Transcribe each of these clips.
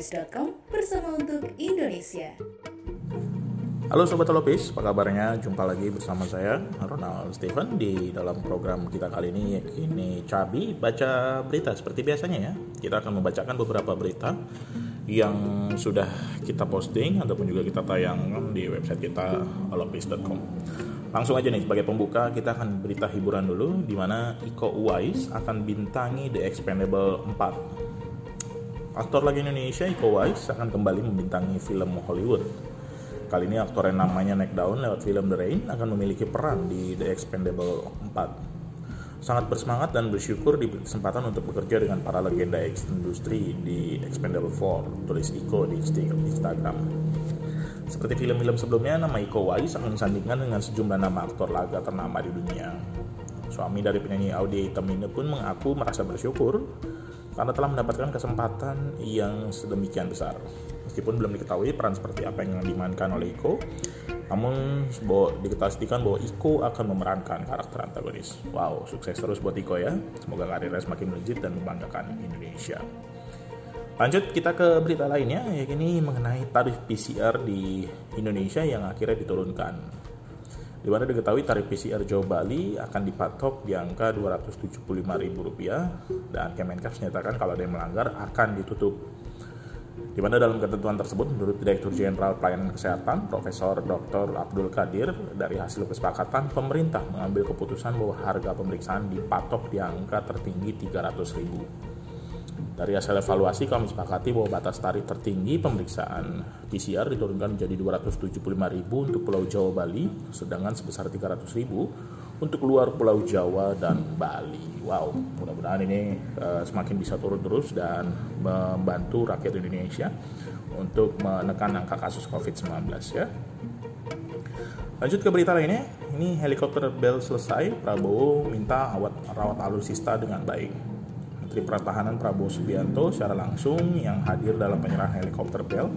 holopis.com bersama untuk Indonesia. Halo Sobat Holopis, apa kabarnya? Jumpa lagi bersama saya, Ronald Steven, di dalam program kita kali ini, ini Cabi Baca Berita. Seperti biasanya ya, kita akan membacakan beberapa berita yang sudah kita posting ataupun juga kita tayangkan di website kita holopis.com. Langsung aja nih sebagai pembuka kita akan berita hiburan dulu di mana Iko Uwais akan bintangi The Expendable 4. Aktor lagi Indonesia Iko Uwais akan kembali membintangi film Hollywood Kali ini aktor yang namanya Nick Down lewat film The Rain akan memiliki peran di The Expendable 4. Sangat bersemangat dan bersyukur di kesempatan untuk bekerja dengan para legenda industri di Expendable 4, tulis Iko di Instagram. Seperti film-film sebelumnya, nama Iko Uwais akan disandingkan dengan sejumlah nama aktor laga ternama di dunia. Suami dari penyanyi Audi Item ini pun mengaku merasa bersyukur karena telah mendapatkan kesempatan yang sedemikian besar. Meskipun belum diketahui peran seperti apa yang dimainkan oleh Iko, namun bahwa diketahui bahwa Iko akan memerankan karakter antagonis. Wow, sukses terus buat Iko ya. Semoga karirnya semakin melejit dan membanggakan Indonesia. Lanjut kita ke berita lainnya, yakni mengenai tarif PCR di Indonesia yang akhirnya diturunkan. Di mana diketahui tarif PCR Jawa Bali akan dipatok di angka Rp275.000 dan Kemenkes menyatakan kalau ada yang melanggar akan ditutup di mana dalam ketentuan tersebut menurut Direktur Jenderal Pelayanan Kesehatan Profesor Dr. Abdul Kadir dari hasil kesepakatan pemerintah mengambil keputusan bahwa harga pemeriksaan dipatok di angka tertinggi 300 ribu. Dari hasil evaluasi kami sepakati bahwa batas tarif tertinggi pemeriksaan PCR diturunkan menjadi 275 ribu untuk Pulau Jawa Bali, sedangkan sebesar 300 ribu untuk luar Pulau Jawa dan Bali. Wow, mudah-mudahan ini uh, semakin bisa turun terus dan membantu rakyat Indonesia untuk menekan angka kasus COVID-19 ya. Lanjut ke berita lainnya, ini helikopter Bell selesai, Prabowo minta awat rawat alutsista dengan baik. Menteri Pertahanan Prabowo Subianto secara langsung yang hadir dalam penyerahan helikopter Bell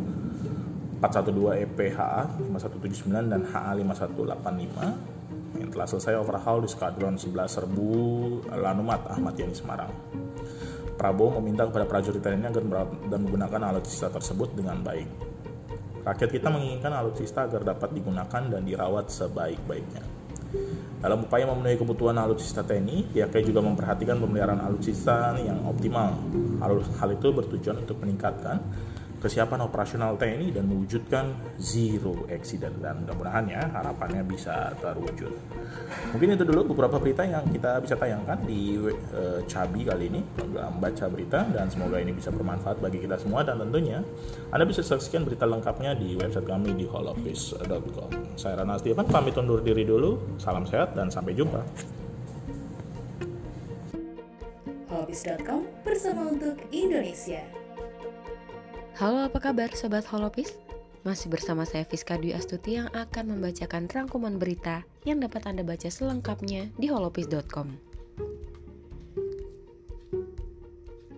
412 EPHA 5179 dan HA 5185 yang telah selesai overhaul di Skadron 11 Serbu Lanumat Ahmad Yani Semarang. Prabowo meminta kepada prajurit TNI agar dan menggunakan alutsista tersebut dengan baik. Rakyat kita menginginkan alutsista agar dapat digunakan dan dirawat sebaik-baiknya. Dalam upaya memenuhi kebutuhan alutsista TNI, pihaknya juga memperhatikan pemeliharaan alutsista yang optimal. Hal itu bertujuan untuk meningkatkan kesiapan operasional TNI dan mewujudkan zero accident dan mudah-mudahan ya harapannya bisa terwujud. Mungkin itu dulu beberapa berita yang kita bisa tayangkan di uh, Cabi kali ini program baca berita dan semoga ini bisa bermanfaat bagi kita semua dan tentunya Anda bisa saksikan berita lengkapnya di website kami di halloffice.com. Saya Rana Steven pamit undur diri dulu. Salam sehat dan sampai jumpa. Halloffice.com bersama untuk Indonesia. Halo apa kabar Sobat Holopis? Masih bersama saya Fiska Dwi Astuti yang akan membacakan rangkuman berita yang dapat Anda baca selengkapnya di holopis.com.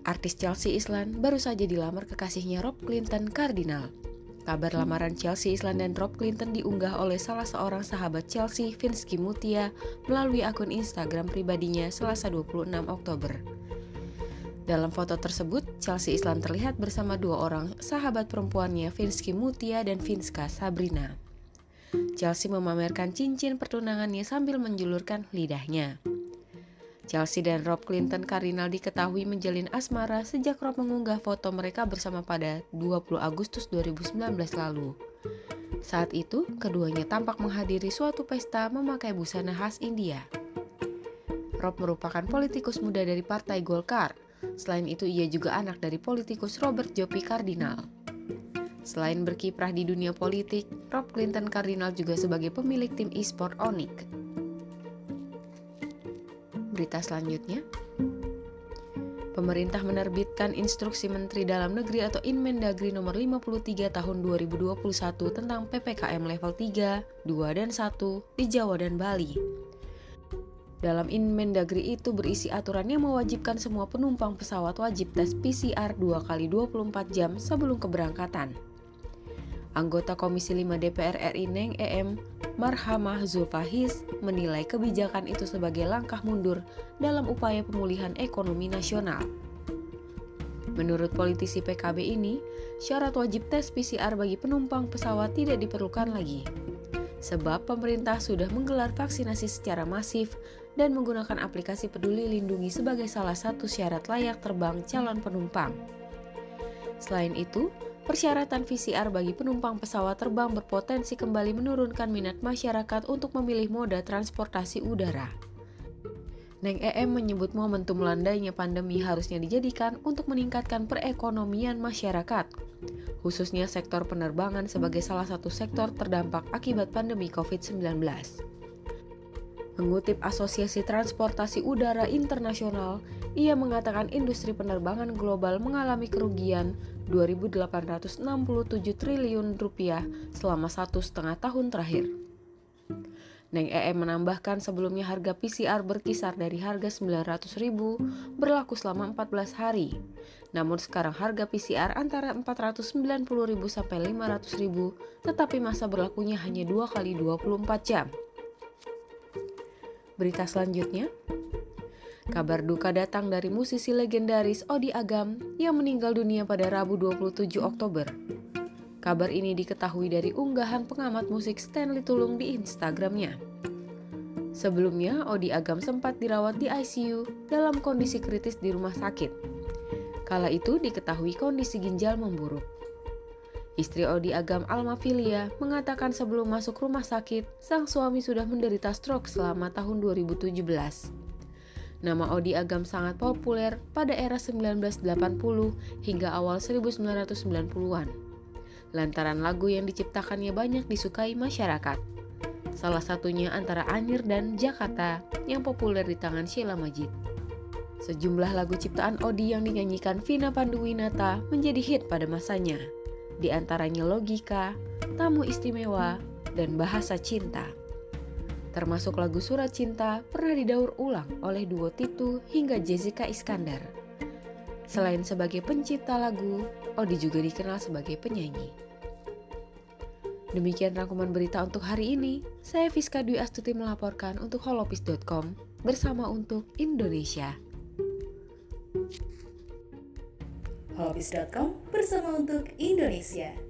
Artis Chelsea Islan baru saja dilamar kekasihnya Rob Clinton Cardinal. Kabar lamaran Chelsea Islan dan Rob Clinton diunggah oleh salah seorang sahabat Chelsea, Vinsky Mutia, melalui akun Instagram pribadinya selasa 26 Oktober. Dalam foto tersebut, Chelsea Islan terlihat bersama dua orang sahabat perempuannya Vinsky Mutia dan Vinska Sabrina. Chelsea memamerkan cincin pertunangannya sambil menjulurkan lidahnya. Chelsea dan Rob Clinton Cardinal diketahui menjalin asmara sejak Rob mengunggah foto mereka bersama pada 20 Agustus 2019 lalu. Saat itu, keduanya tampak menghadiri suatu pesta memakai busana khas India. Rob merupakan politikus muda dari Partai Golkar Selain itu, ia juga anak dari politikus Robert Jopi Cardinal. Selain berkiprah di dunia politik, Rob Clinton Cardinal juga sebagai pemilik tim e-sport Onyx. Berita selanjutnya, Pemerintah menerbitkan Instruksi Menteri Dalam Negeri atau Inmendagri nomor 53 tahun 2021 tentang PPKM level 3, 2, dan 1 di Jawa dan Bali. Dalam Inmendagri itu berisi aturan yang mewajibkan semua penumpang pesawat wajib tes PCR 2 kali 24 jam sebelum keberangkatan. Anggota Komisi 5 DPR RI Neng EM Marhamah Zulfahis menilai kebijakan itu sebagai langkah mundur dalam upaya pemulihan ekonomi nasional. Menurut politisi PKB ini, syarat wajib tes PCR bagi penumpang pesawat tidak diperlukan lagi. Sebab pemerintah sudah menggelar vaksinasi secara masif dan menggunakan aplikasi Peduli Lindungi sebagai salah satu syarat layak terbang calon penumpang. Selain itu, persyaratan PCR bagi penumpang pesawat terbang berpotensi kembali menurunkan minat masyarakat untuk memilih moda transportasi udara. Neng EM menyebut momentum landainya pandemi harusnya dijadikan untuk meningkatkan perekonomian masyarakat, khususnya sektor penerbangan sebagai salah satu sektor terdampak akibat pandemi COVID-19. Mengutip Asosiasi Transportasi Udara Internasional, ia mengatakan industri penerbangan global mengalami kerugian 2.867 triliun rupiah selama satu setengah tahun terakhir. Neng EM menambahkan sebelumnya harga PCR berkisar dari harga 900.000 berlaku selama 14 hari. Namun sekarang harga PCR antara 490.000 sampai 500.000 tetapi masa berlakunya hanya 2 kali 24 jam. Berita selanjutnya, Kabar duka datang dari musisi legendaris Odi Agam yang meninggal dunia pada Rabu 27 Oktober. Kabar ini diketahui dari unggahan pengamat musik Stanley Tulung di Instagramnya. Sebelumnya, Odi Agam sempat dirawat di ICU dalam kondisi kritis di rumah sakit. Kala itu diketahui kondisi ginjal memburuk. Istri Odi Agam Alma Filia mengatakan sebelum masuk rumah sakit, sang suami sudah menderita stroke selama tahun 2017. Nama Odi Agam sangat populer pada era 1980 hingga awal 1990-an lantaran lagu yang diciptakannya banyak disukai masyarakat. Salah satunya antara Anir dan Jakarta yang populer di tangan Sheila Majid. Sejumlah lagu ciptaan Odi yang dinyanyikan Vina Panduwinata menjadi hit pada masanya, di antaranya Logika, Tamu Istimewa, dan Bahasa Cinta. Termasuk lagu Surat Cinta pernah didaur ulang oleh duo Titu hingga Jessica Iskandar. Selain sebagai pencipta lagu, Odi juga dikenal sebagai penyanyi. Demikian rangkuman berita untuk hari ini. Saya Fiska Dwi Astuti melaporkan untuk holopis.com bersama untuk Indonesia. Holopis.com bersama untuk Indonesia.